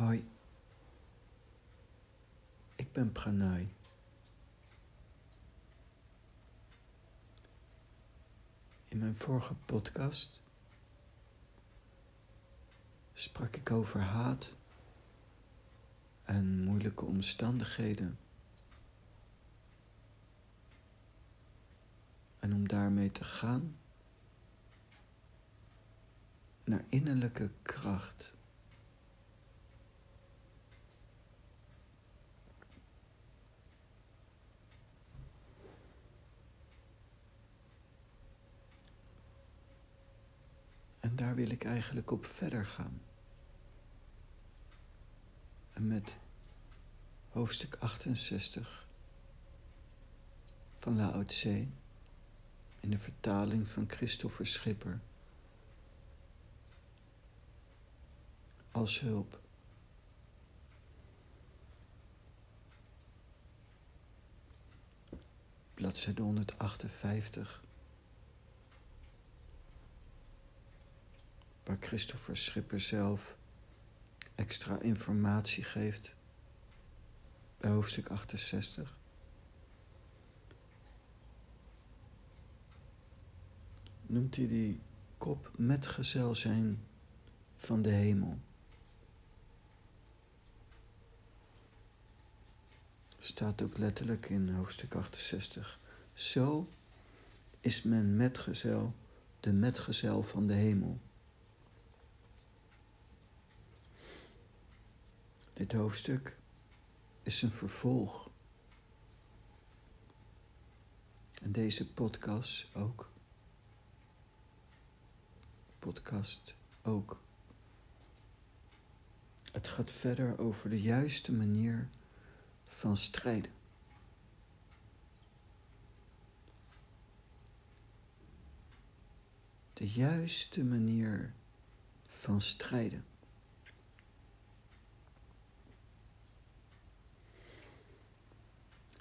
Hoi, ik ben Pranay. In mijn vorige podcast sprak ik over haat en moeilijke omstandigheden. En om daarmee te gaan naar innerlijke kracht. En daar wil ik eigenlijk op verder gaan. En met hoofdstuk 68 van Lao Tse in de vertaling van Christopher Schipper als hulp. Bladzijde 158. Waar Christopher Schipper zelf extra informatie geeft bij hoofdstuk 68. Noemt hij die kop metgezel zijn van de hemel. Staat ook letterlijk in hoofdstuk 68. Zo is men metgezel, de metgezel van de hemel. Dit hoofdstuk is een vervolg. En deze podcast ook. Podcast ook. Het gaat verder over de juiste manier van strijden. De juiste manier van strijden.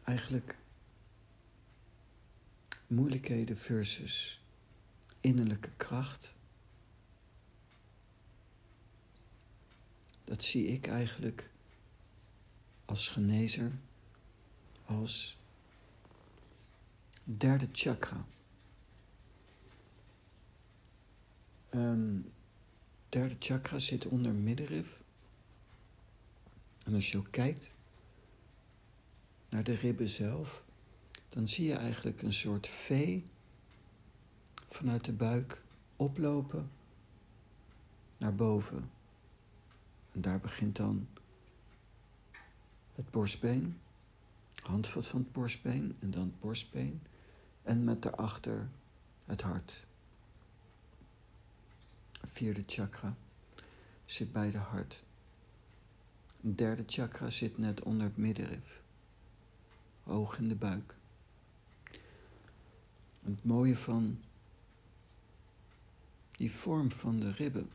Eigenlijk moeilijkheden versus innerlijke kracht. Dat zie ik eigenlijk als genezer als derde chakra. Um, derde chakra zit onder middenrif. En als je ook kijkt, naar de ribben zelf, dan zie je eigenlijk een soort V vanuit de buik oplopen naar boven. En daar begint dan het borstbeen, handvat van het borstbeen en dan het borstbeen en met daarachter het hart. vierde chakra zit bij de hart. Een derde chakra zit net onder het middenrif oog in de buik. Het mooie van die vorm van de ribben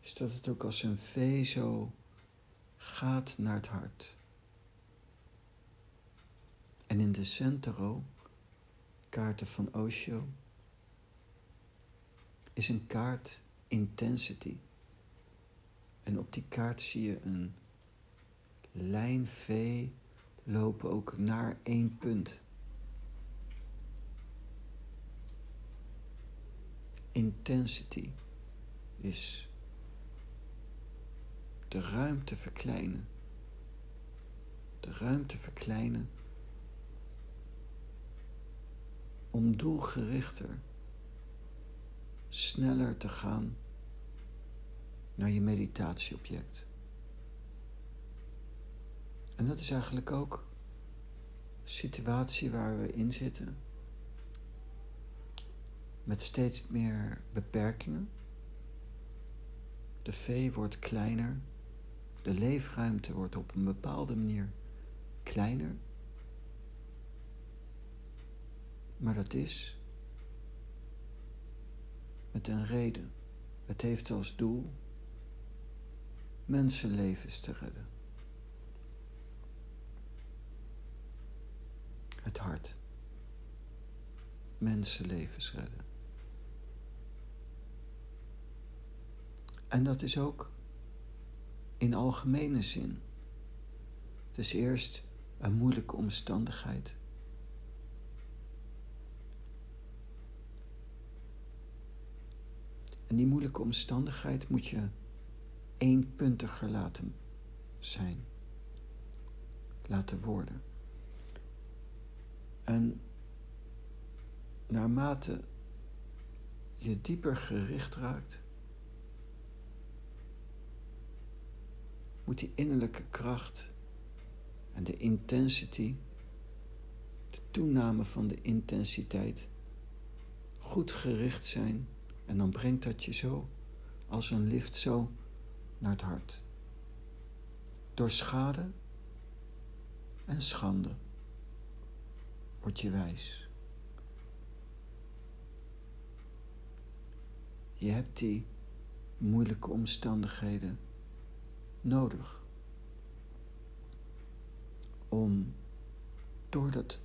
is dat het ook als een V zo gaat naar het hart. En in de Centro, kaarten van Osho, is een kaart intensity. En op die kaart zie je een lijn V lopen ook naar één punt. Intensity is de ruimte verkleinen. De ruimte verkleinen om doelgerichter, sneller te gaan naar je meditatieobject. En dat is eigenlijk ook situatie waar we in zitten. Met steeds meer beperkingen. De vee wordt kleiner. De leefruimte wordt op een bepaalde manier kleiner. Maar dat is met een reden. Het heeft als doel mensenlevens te redden. Het hart. Mensenlevens redden. En dat is ook in algemene zin. Dus eerst een moeilijke omstandigheid. En die moeilijke omstandigheid moet je eenpuntiger laten zijn, laten worden. En naarmate je dieper gericht raakt, moet die innerlijke kracht en de intensity, de toename van de intensiteit, goed gericht zijn. En dan brengt dat je zo, als een lift zo, naar het hart. Door schade en schande word je wijs. Je hebt die moeilijke omstandigheden nodig om door dat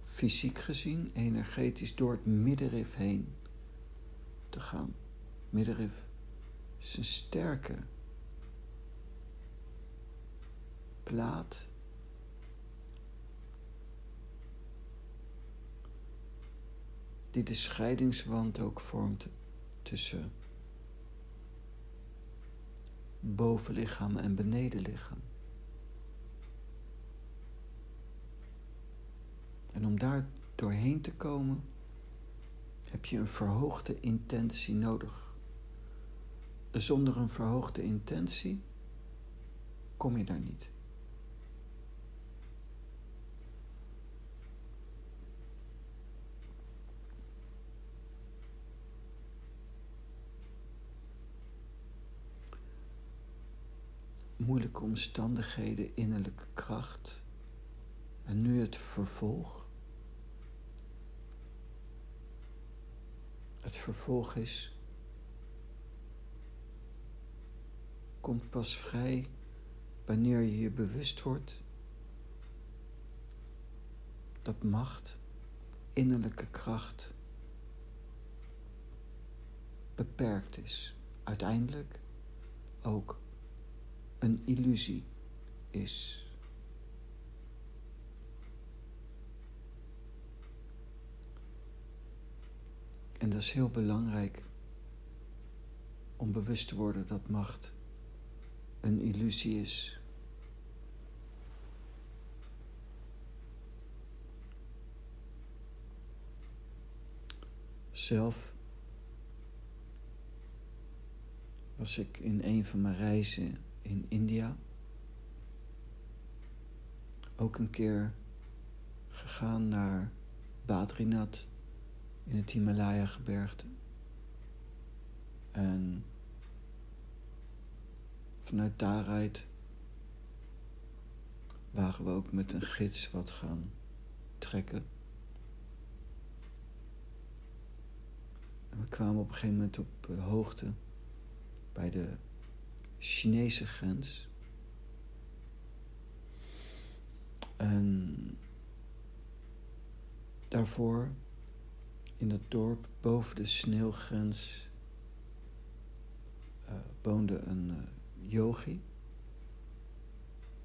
fysiek gezien, energetisch, door het middenrif heen te gaan. Middenrif is een sterke plaat. Die de scheidingswand ook vormt tussen bovenlichaam en benedenlichaam. En om daar doorheen te komen, heb je een verhoogde intentie nodig. Zonder een verhoogde intentie kom je daar niet. Moeilijke omstandigheden, innerlijke kracht. En nu het vervolg. Het vervolg is. Komt pas vrij wanneer je je bewust wordt dat macht, innerlijke kracht beperkt is. Uiteindelijk ook een illusie is. En dat is heel belangrijk om bewust te worden dat macht een illusie is. Zelf was ik in een van mijn reizen in India. Ook een keer gegaan naar Badrinath in het Himalaya-gebergte. En vanuit daaruit waren we ook met een gids wat gaan trekken. En we kwamen op een gegeven moment op eh, hoogte bij de Chinese grens. En daarvoor in het dorp boven de sneeuwgrens uh, woonde een uh, yogi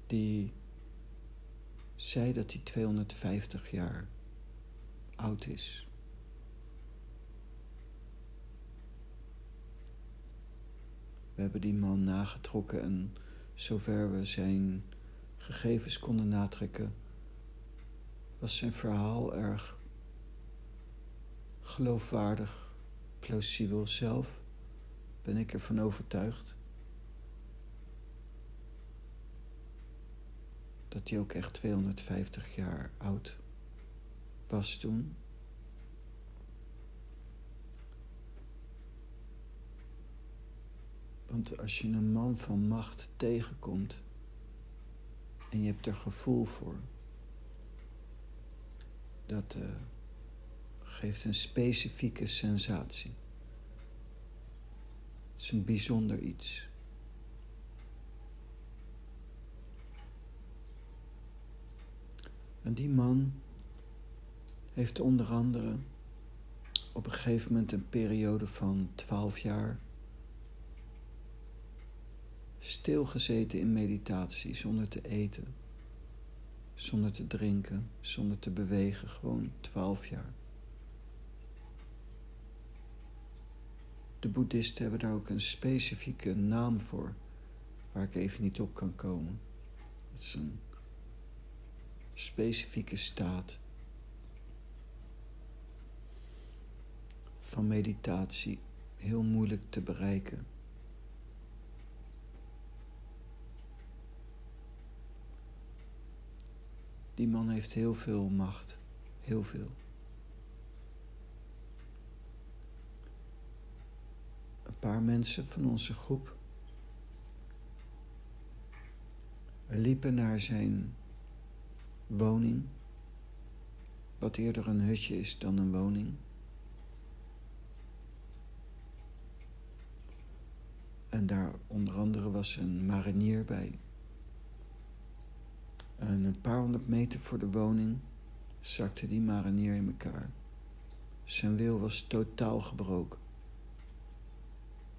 die zei dat hij 250 jaar oud is. We hebben die man nagetrokken en zover we zijn gegevens konden natrekken, was zijn verhaal erg geloofwaardig, plausibel zelf, ben ik ervan overtuigd. Dat hij ook echt 250 jaar oud was toen. Want als je een man van macht tegenkomt en je hebt er gevoel voor, dat uh, geeft een specifieke sensatie. Het is een bijzonder iets. En die man heeft onder andere op een gegeven moment een periode van twaalf jaar stilgezeten in meditatie, zonder te eten, zonder te drinken, zonder te bewegen, gewoon twaalf jaar. De boeddhisten hebben daar ook een specifieke naam voor, waar ik even niet op kan komen. Het is een specifieke staat van meditatie, heel moeilijk te bereiken. Die man heeft heel veel macht, heel veel. Een paar mensen van onze groep liepen naar zijn woning, wat eerder een hutje is dan een woning. En daar onder andere was een marinier bij. En een paar honderd meter voor de woning zakte die marinier in elkaar. Zijn wil was totaal gebroken.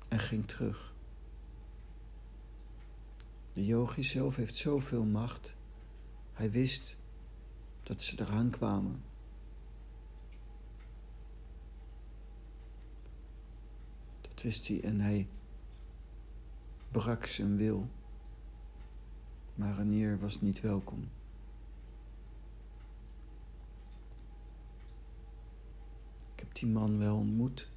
En ging terug. De yogi zelf heeft zoveel macht. Hij wist dat ze eraan kwamen. Dat wist hij en hij brak zijn wil. Maar Ranier was niet welkom. Ik heb die man wel ontmoet.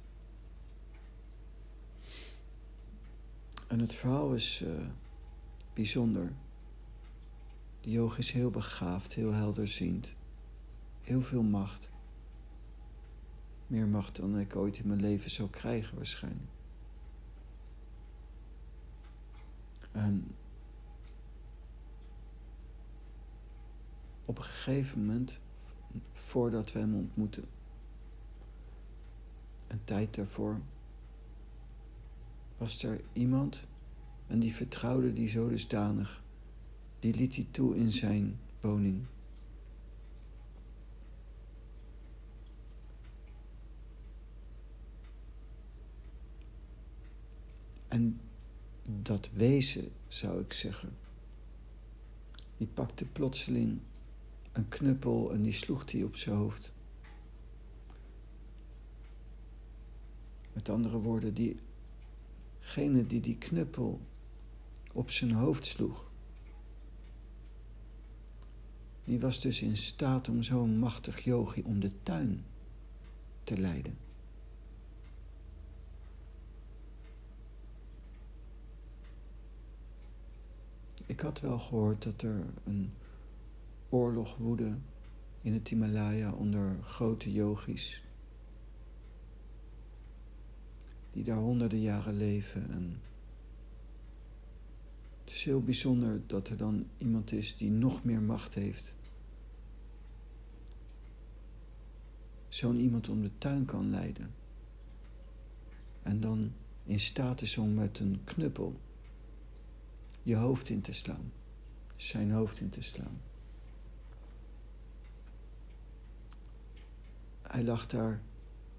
En het verhaal is uh, bijzonder. De yoga is heel begaafd, heel helderziend. Heel veel macht. Meer macht dan ik ooit in mijn leven zou krijgen waarschijnlijk. En op een gegeven moment, voordat we hem ontmoeten, een tijd daarvoor, was er iemand en die vertrouwde die zo dusdanig. Die liet hij toe in zijn woning. En dat wezen, zou ik zeggen, die pakte plotseling een knuppel en die sloeg hij op zijn hoofd. Met andere woorden, diegene die die knuppel op zijn hoofd sloeg, die was dus in staat om zo'n machtig yogi om de tuin te leiden. Ik had wel gehoord dat er een oorlog woedde in het Himalaya onder grote yogis. Die daar honderden jaren leven. En het is heel bijzonder dat er dan iemand is die nog meer macht heeft. Zo'n iemand om de tuin kan leiden. En dan in staat is om met een knuppel je hoofd in te slaan. Zijn hoofd in te slaan. Hij lag daar,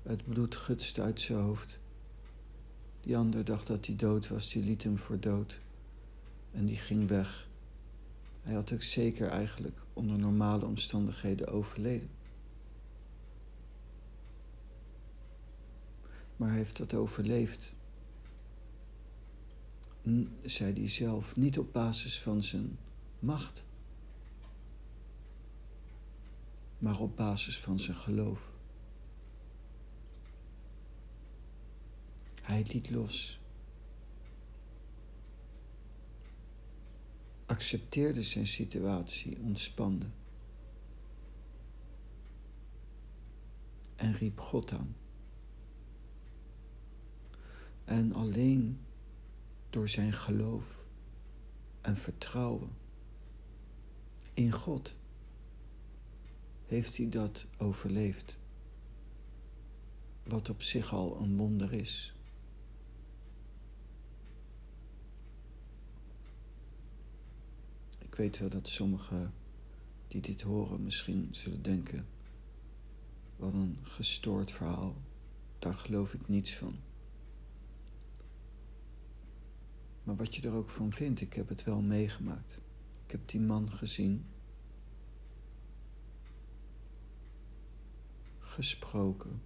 het bloed gutste uit zijn hoofd. Die ander dacht dat hij dood was, die liet hem voor dood. En die ging weg. Hij had ook zeker eigenlijk onder normale omstandigheden overleden. Maar hij heeft dat overleefd, zei hij zelf, niet op basis van zijn macht, maar op basis van zijn geloof. Hij liet los. Accepteerde zijn situatie, ontspande. En riep God aan. En alleen door zijn geloof en vertrouwen in God heeft hij dat overleefd. Wat op zich al een wonder is. Ik weet wel dat sommigen die dit horen misschien zullen denken: wat een gestoord verhaal. Daar geloof ik niets van. Maar wat je er ook van vindt, ik heb het wel meegemaakt. Ik heb die man gezien. Gesproken.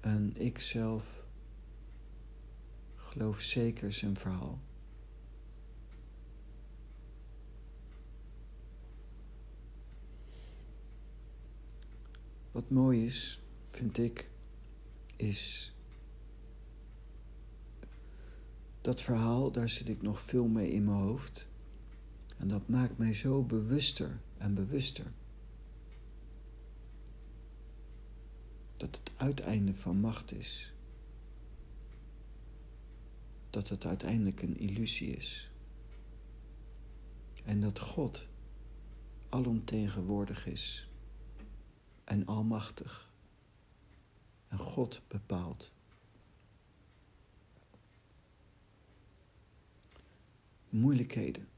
En ik zelf geloof zeker zijn verhaal. Wat mooi is, vind ik, is dat verhaal, daar zit ik nog veel mee in mijn hoofd. En dat maakt mij zo bewuster en bewuster. Dat het uiteinde van macht is. Dat het uiteindelijk een illusie is. En dat God alomtegenwoordig is en almachtig. En God bepaalt. Moeilijkheden.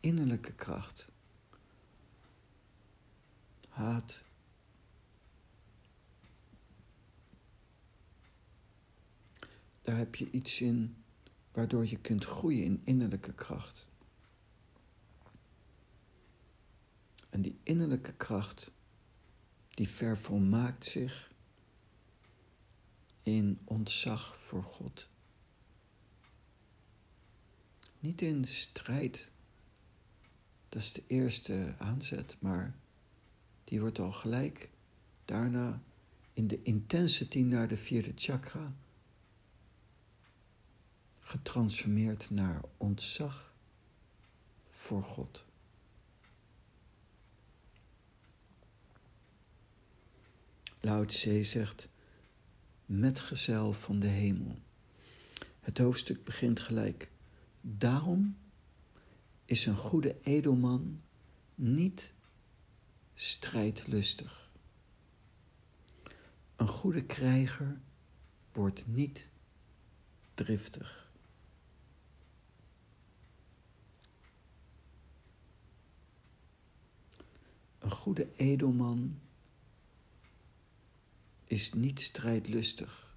Innerlijke kracht. Haat. Daar heb je iets in waardoor je kunt groeien in innerlijke kracht. En die innerlijke kracht, die vervolmaakt zich in ontzag voor God. Niet in strijd, dat is de eerste aanzet, maar die wordt al gelijk daarna in de intensity naar de vierde chakra getransformeerd naar ontzag voor God. Lao Tse zegt, metgezel van de hemel. Het hoofdstuk begint gelijk. Daarom is een goede edelman niet strijdlustig. Een goede krijger wordt niet driftig. Een goede edelman is niet strijdlustig.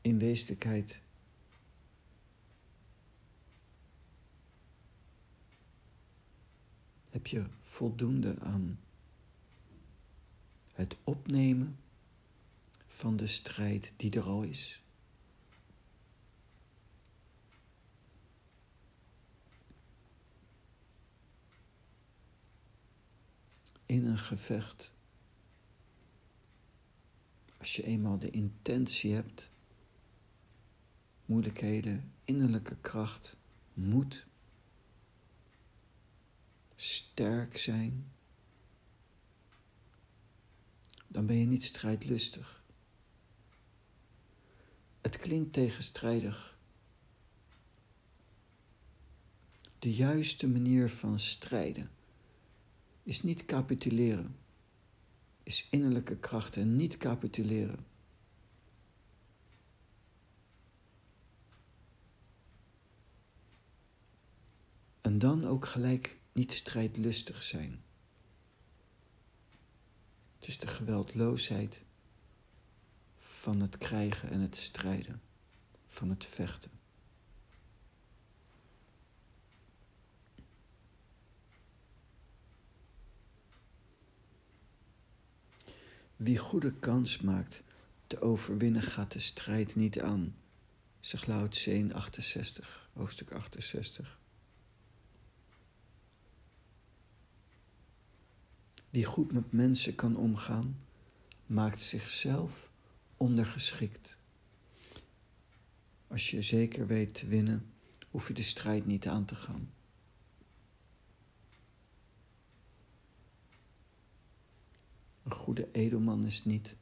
In wezenlijkheid heb je voldoende aan het opnemen van de strijd die er al is. In een gevecht. Als je eenmaal de intentie hebt, moeilijkheden, innerlijke kracht, moed, sterk zijn, dan ben je niet strijdlustig. Het klinkt tegenstrijdig. De juiste manier van strijden is niet capituleren. Is innerlijke kracht en niet capituleren. En dan ook gelijk niet strijdlustig zijn. Het is de geweldloosheid van het krijgen en het strijden, van het vechten. Wie goede kans maakt te overwinnen, gaat de strijd niet aan, zegt Lao Tse 68, hoofdstuk 68. Wie goed met mensen kan omgaan, maakt zichzelf ondergeschikt. Als je zeker weet te winnen, hoef je de strijd niet aan te gaan. Een goede edelman is niet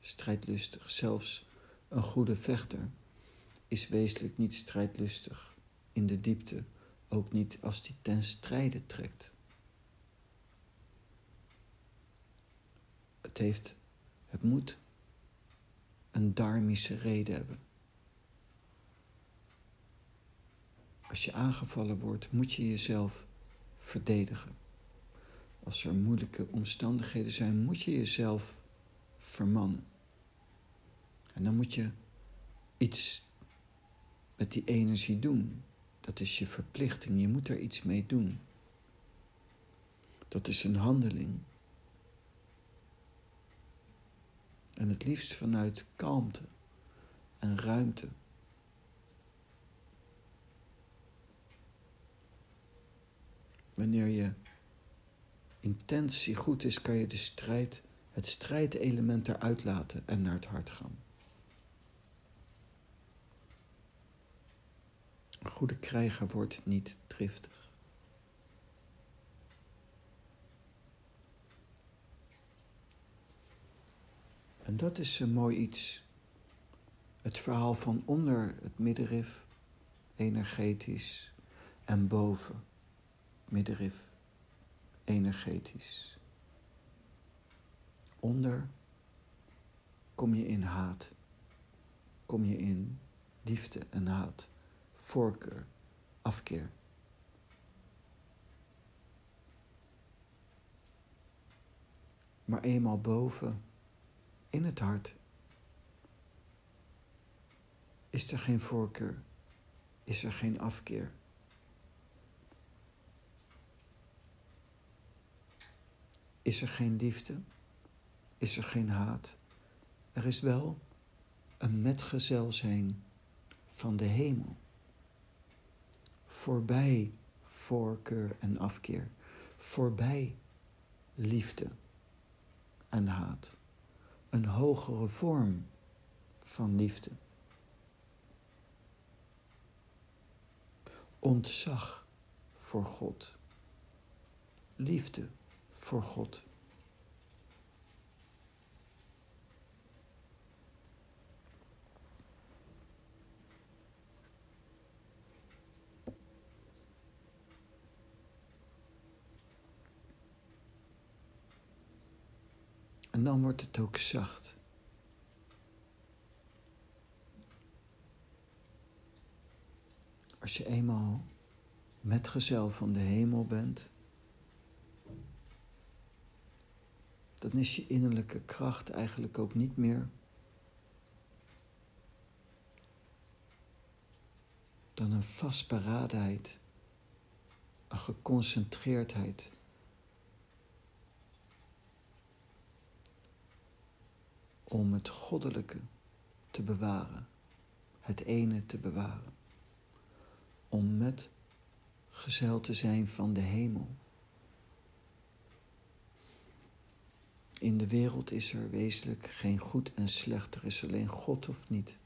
strijdlustig. Zelfs een goede vechter is wezenlijk niet strijdlustig. In de diepte, ook niet als die ten strijde trekt. Het heeft, het moet een dharmische reden hebben. Als je aangevallen wordt, moet je jezelf verdedigen. Als er moeilijke omstandigheden zijn, moet je jezelf vermannen. En dan moet je iets met die energie doen. Dat is je verplichting. Je moet er iets mee doen. Dat is een handeling. En het liefst vanuit kalmte en ruimte. Wanneer je intentie goed is, kan je de strijd, het strijdelement eruit laten en naar het hart gaan. Een goede krijger wordt niet driftig. En dat is een mooi iets. Het verhaal van onder het middenrif, energetisch, en boven, middenrif, energetisch. Onder kom je in haat, kom je in liefde en haat, voorkeur, afkeer. Maar eenmaal boven, in het hart, is er geen voorkeur, is er geen afkeer. Is er geen liefde? Is er geen haat? Er is wel een metgezel zijn van de hemel. Voorbij voorkeur en afkeer. Voorbij liefde en haat. Een hogere vorm van liefde. Ontzag voor God. Liefde voor God. En dan wordt het ook zacht. Als je eenmaal metgezel van de hemel bent, dan is je innerlijke kracht eigenlijk ook niet meer dan een vastberadenheid, een geconcentreerdheid. Om het goddelijke te bewaren, het ene te bewaren, om met gezel te zijn van de hemel. In de wereld is er wezenlijk geen goed en slecht, er is alleen God of niet.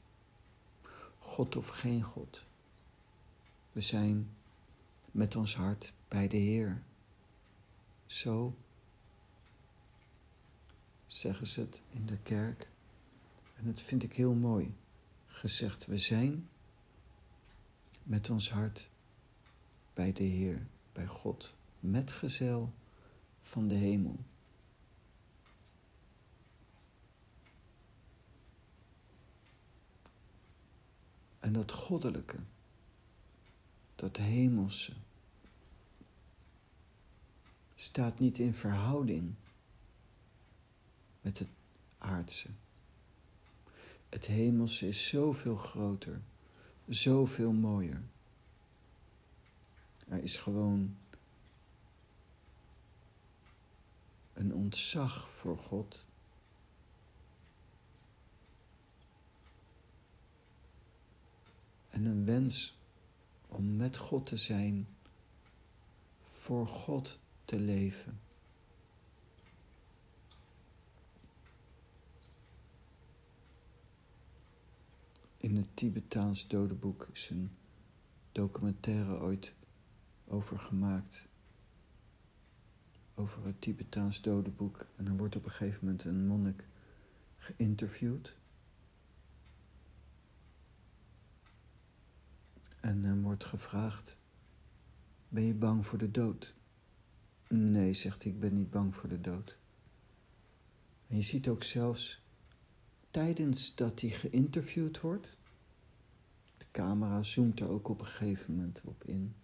God of geen God. We zijn met ons hart bij de Heer. Zo zeggen ze het in de kerk. En dat vind ik heel mooi gezegd. We zijn met ons hart bij de Heer, bij God, metgezel van de hemel. En dat goddelijke, dat hemelse, staat niet in verhouding met het aardse. Het hemelse is zoveel groter, zoveel mooier. Er is gewoon een ontzag voor God en een wens om met God te zijn, voor God te leven. In het Tibetaans dodenboek is een documentaire ooit over gemaakt. Over het Tibetaans dodenboek. En dan wordt op een gegeven moment een monnik geïnterviewd. En hem wordt gevraagd: Ben je bang voor de dood? Nee, zegt hij, ik ben niet bang voor de dood. En je ziet ook zelfs tijdens dat hij geïnterviewd wordt, de camera zoomt er ook op een gegeven moment op in,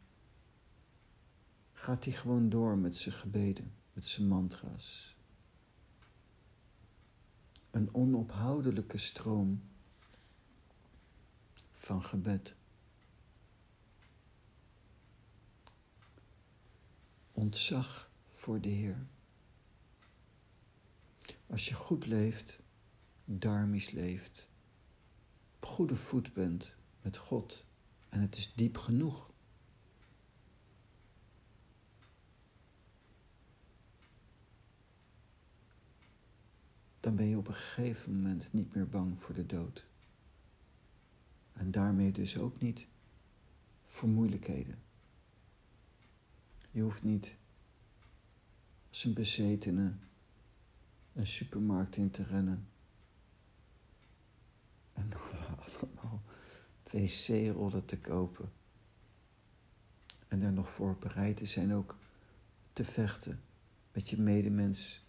gaat hij gewoon door met zijn gebeden, met zijn mantra's. Een onophoudelijke stroom van gebed. Ontzag voor de Heer. Als je goed leeft, darmisch leeft, op goede voet bent met God en het is diep genoeg. Dan ben je op een gegeven moment niet meer bang voor de dood. En daarmee dus ook niet voor moeilijkheden. Je hoeft niet als een bezetene een supermarkt in te rennen. En allemaal wc-rollen te kopen. En er nog voor bereid te zijn ook te vechten met je medemens.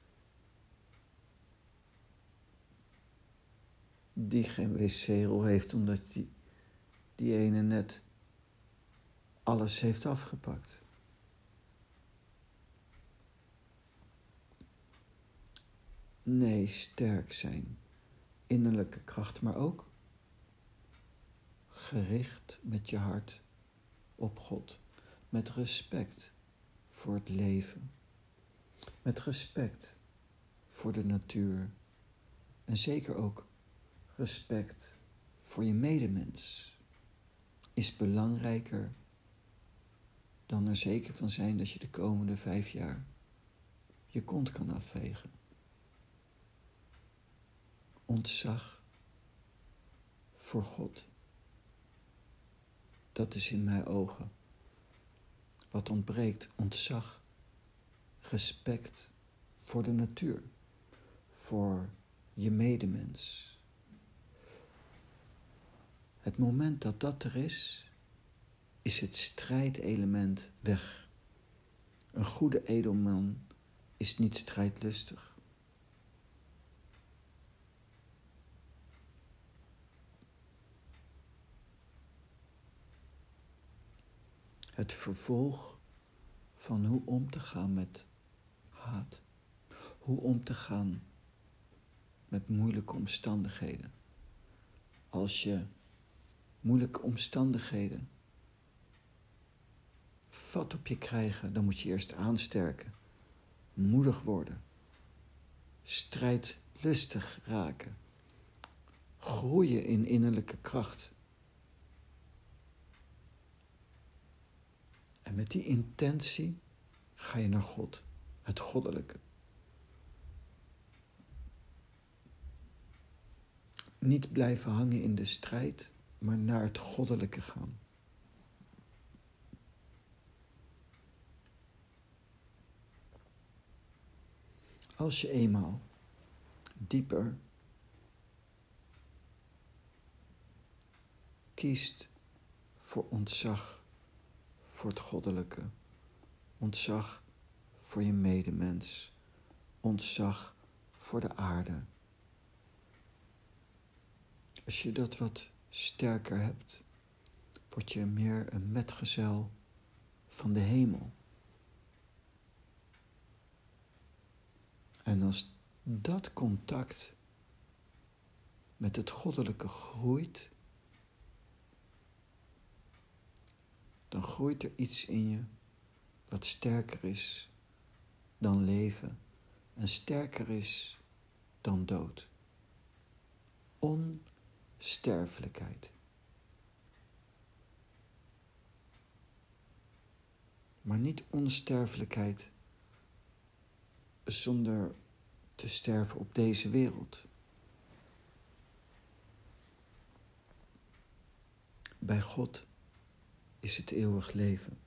Die geen wc-rol heeft omdat die, die ene net alles heeft afgepakt. Nee, sterk zijn. Innerlijke kracht, maar ook gericht met je hart op God. Met respect voor het leven. Met respect voor de natuur. En zeker ook respect voor je medemens. Is belangrijker dan er zeker van zijn dat je de komende vijf jaar je kont kan afvegen ontzag voor God. Dat is in mijn ogen wat ontbreekt: ontzag, respect voor de natuur, voor je medemens. Het moment dat dat er is, is het strijdelement weg. Een goede edelman is niet strijdlustig. Het vervolg van hoe om te gaan met haat. Hoe om te gaan met moeilijke omstandigheden. Als je moeilijke omstandigheden vat op je krijgen, dan moet je eerst aansterken, moedig worden, strijdlustig raken, groeien in innerlijke kracht. En met die intentie ga je naar God, het goddelijke. Niet blijven hangen in de strijd, maar naar het goddelijke gaan. Als je eenmaal dieper kiest voor ontzag voor het goddelijke, ontzag voor je medemens, ontzag voor de aarde. Als je dat wat sterker hebt, word je meer een metgezel van de hemel. En als dat contact met het goddelijke groeit, dan groeit er iets in je wat sterker is dan leven en sterker is dan dood. Onsterfelijkheid. Maar niet onsterfelijkheid zonder te sterven op deze wereld. Bij God is het eeuwig leven.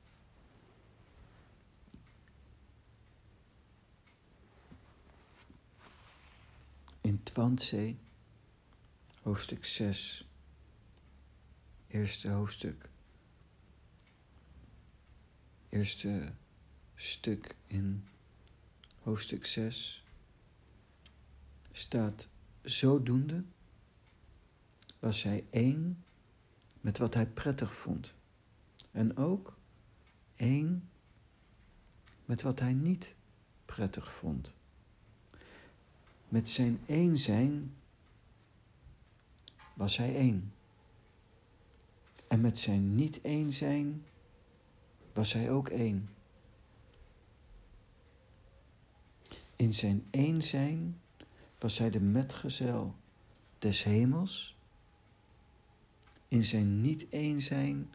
In Twantse, hoofdstuk 6, eerste hoofdstuk, eerste stuk in hoofdstuk 6, staat zodoende was hij één met wat hij prettig vond en ook één met wat hij niet prettig vond. Met zijn één zijn was hij één. En met zijn niet één zijn was hij ook één. In zijn één zijn was hij de metgezel des hemels. In zijn niet één zijn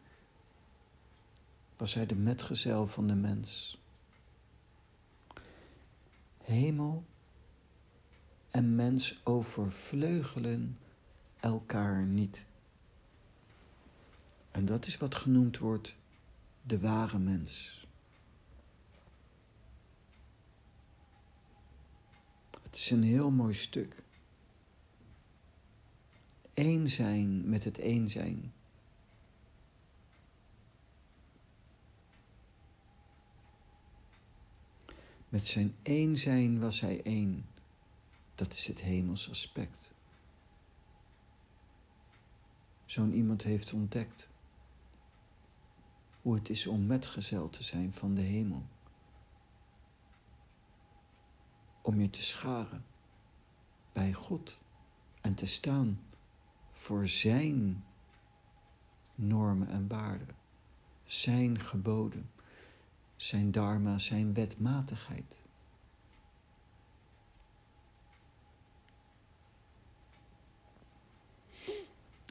was hij de metgezel van de mens. Hemel en mens overvleugelen elkaar niet. En dat is wat genoemd wordt de ware mens. Het is een heel mooi stuk. Eén zijn met het één zijn. Met zijn één zijn was hij één. Dat is het hemels aspect. Zo'n iemand heeft ontdekt hoe het is om metgezel te zijn van de hemel. Om je te scharen bij God en te staan voor Zijn normen en waarden, Zijn geboden, Zijn dharma, Zijn wetmatigheid.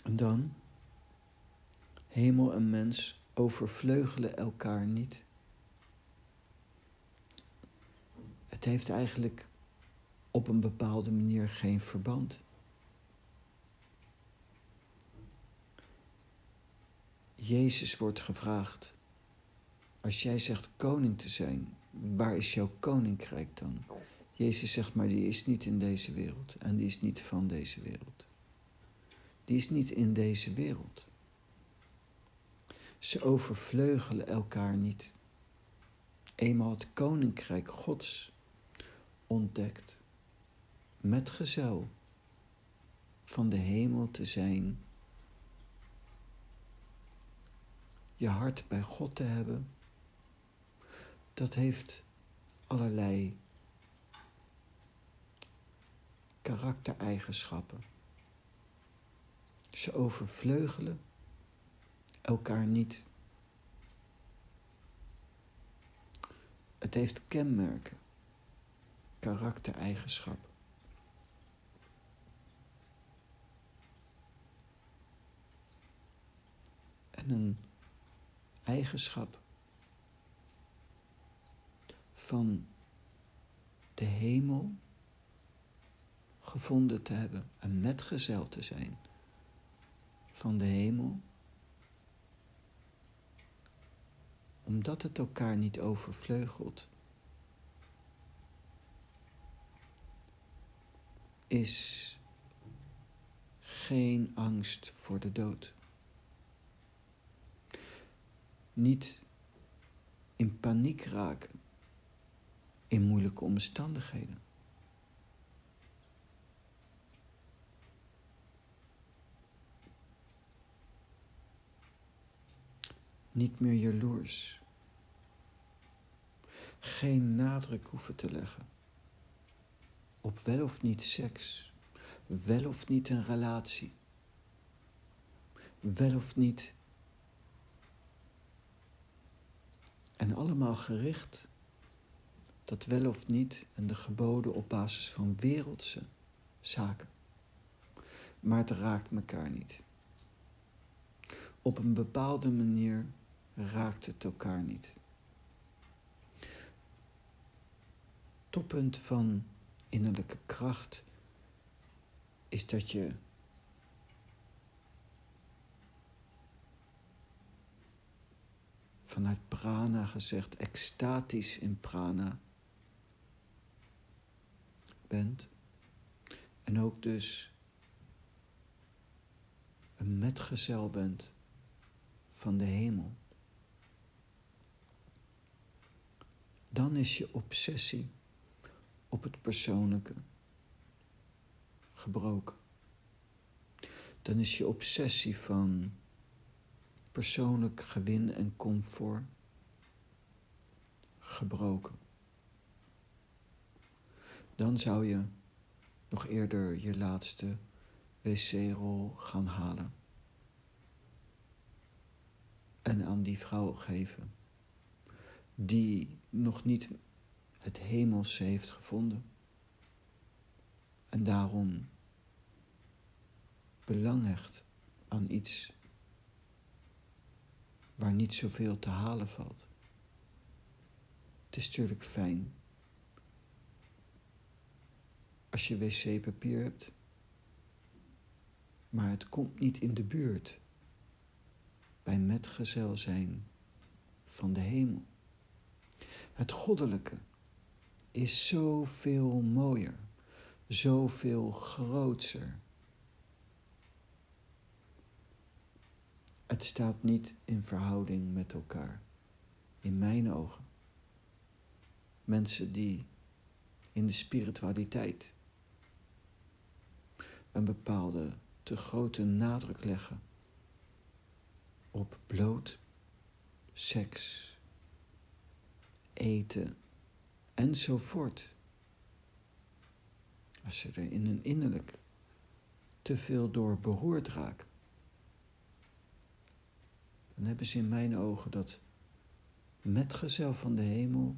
En dan, hemel en mens overvleugelen elkaar niet. Het heeft eigenlijk op een bepaalde manier geen verband. Jezus wordt gevraagd, als jij zegt koning te zijn, waar is jouw koninkrijk dan? Jezus zegt, maar die is niet in deze wereld en die is niet van deze wereld. Die is niet in deze wereld. Ze overvleugelen elkaar niet. Eenmaal het koninkrijk Gods ontdekt, metgezel van de hemel te zijn, je hart bij God te hebben, dat heeft allerlei karaktereigenschappen. Ze overvleugelen elkaar niet. Het heeft kenmerken, karaktereigenschappen. En een eigenschap van de hemel gevonden te hebben, een metgezel te zijn van de hemel omdat het elkaar niet overvleugelt, is geen angst voor de dood. Niet in paniek raken in moeilijke omstandigheden. niet meer jaloers. Geen nadruk hoeven te leggen op wel of niet seks, wel of niet een relatie, wel of niet. En allemaal gericht dat wel of niet en de geboden op basis van wereldse zaken. Maar het raakt elkaar niet. Op een bepaalde manier raakt het elkaar niet. Toppunt van innerlijke kracht is dat je vanuit prana gezegd extatisch in prana bent en ook dus een metgezel bent van de hemel. dan is je obsessie op het persoonlijke gebroken. Dan is je obsessie van persoonlijk gewin en comfort gebroken. Dan zou je nog eerder je laatste wc-rol gaan halen en aan die vrouw geven, die nog niet het hemelse heeft gevonden en daarom belang hecht aan iets waar niet zoveel te halen valt. Het is natuurlijk fijn als je wc-papier hebt, maar het komt niet in de buurt bij metgezel zijn van de hemel. Het goddelijke is zoveel mooier, zoveel grootser. Het staat niet in verhouding met elkaar, in mijn ogen. Mensen die in de spiritualiteit een bepaalde te grote nadruk leggen op bloot, seks, eten enzovoort. Als ze er in hun innerlijk te veel door beroerd raken, dan hebben ze in mijn ogen dat metgezel van de hemel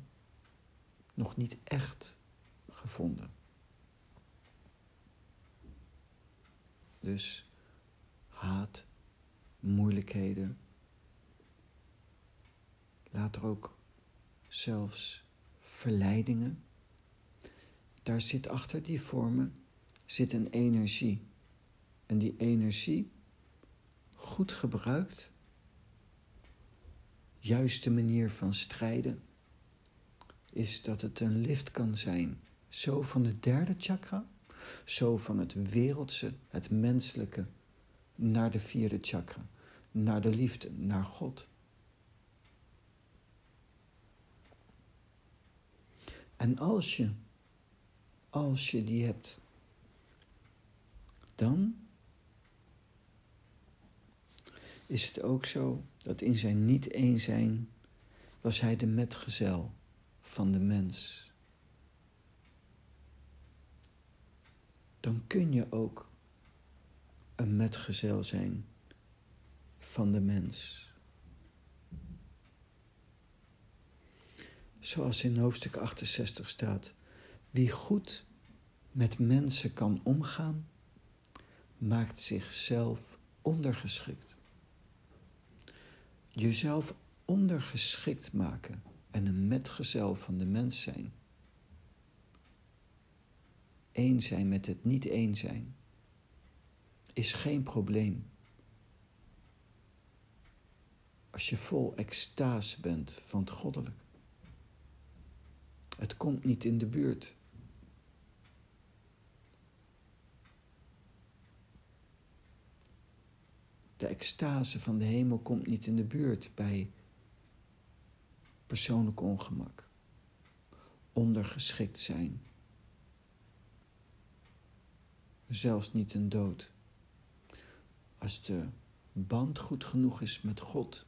nog niet echt gevonden. Dus haat, moeilijkheden. Later ook zelfs verleidingen. Daar zit achter die vormen zit een energie. En die energie, goed gebruikt, juiste manier van strijden, is dat het een lift kan zijn. Zo van de derde chakra, zo van het wereldse, het menselijke, naar de vierde chakra, naar de liefde, naar God. En als je, als je die hebt, dan is het ook zo dat in zijn niet-een zijn was hij de metgezel van de mens. Dan kun je ook een metgezel zijn van de mens. Zoals in hoofdstuk 68 staat: Wie goed met mensen kan omgaan, maakt zichzelf ondergeschikt. Jezelf ondergeschikt maken en een metgezel van de mens zijn. Eén zijn met het niet één zijn is geen probleem. Als je vol extase bent van het goddelijk. Het komt niet in de buurt. De extase van de hemel komt niet in de buurt bij persoonlijk ongemak, ondergeschikt zijn, zelfs niet een dood. Als de band goed genoeg is met God,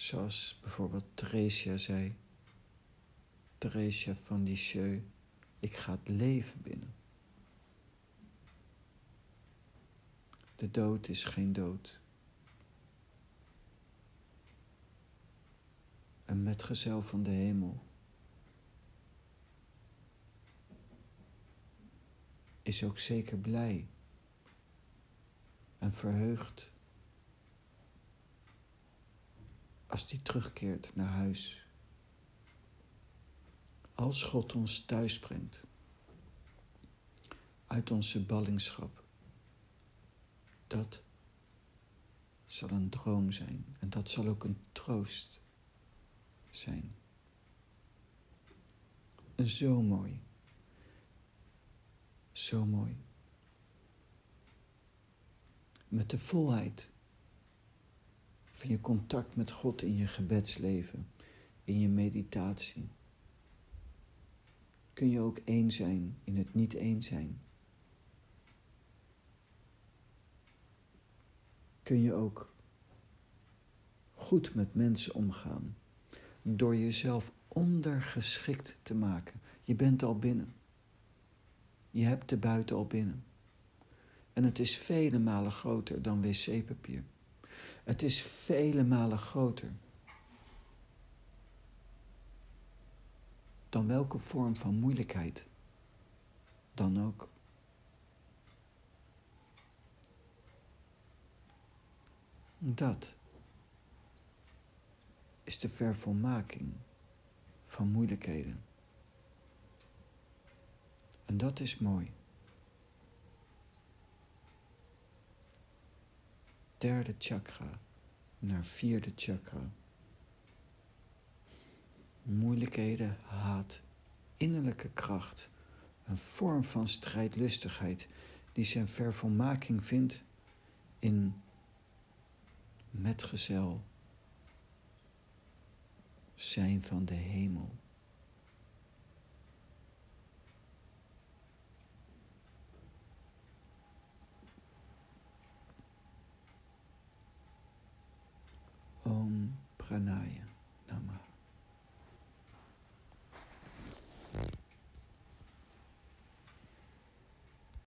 Zoals bijvoorbeeld Theresia zei. Theresia van Lisieux, ik ga het leven binnen. De dood is geen dood. Een metgezel van de hemel is ook zeker blij en verheugd als die terugkeert naar huis. Als God ons thuis brengt uit onze ballingschap, dat zal een droom zijn en dat zal ook een troost zijn. Zo mooi. Zo mooi. Met de volheid van je contact met God in je gebedsleven, in je meditatie. Kun je ook één zijn in het niet één zijn. Kun je ook goed met mensen omgaan. Door jezelf ondergeschikt te maken. Je bent al binnen. Je hebt de buiten al binnen. En het is vele malen groter dan wc-papier. Het is vele malen groter dan welke vorm van moeilijkheid dan ook. Dat is de vervolmaking van moeilijkheden. En dat is mooi. Derde chakra naar vierde chakra. Moeilijkheden, haat, innerlijke kracht, een vorm van strijdlustigheid die zijn vervolmaking vindt in metgezel zijn van de hemel. Om Pranaya.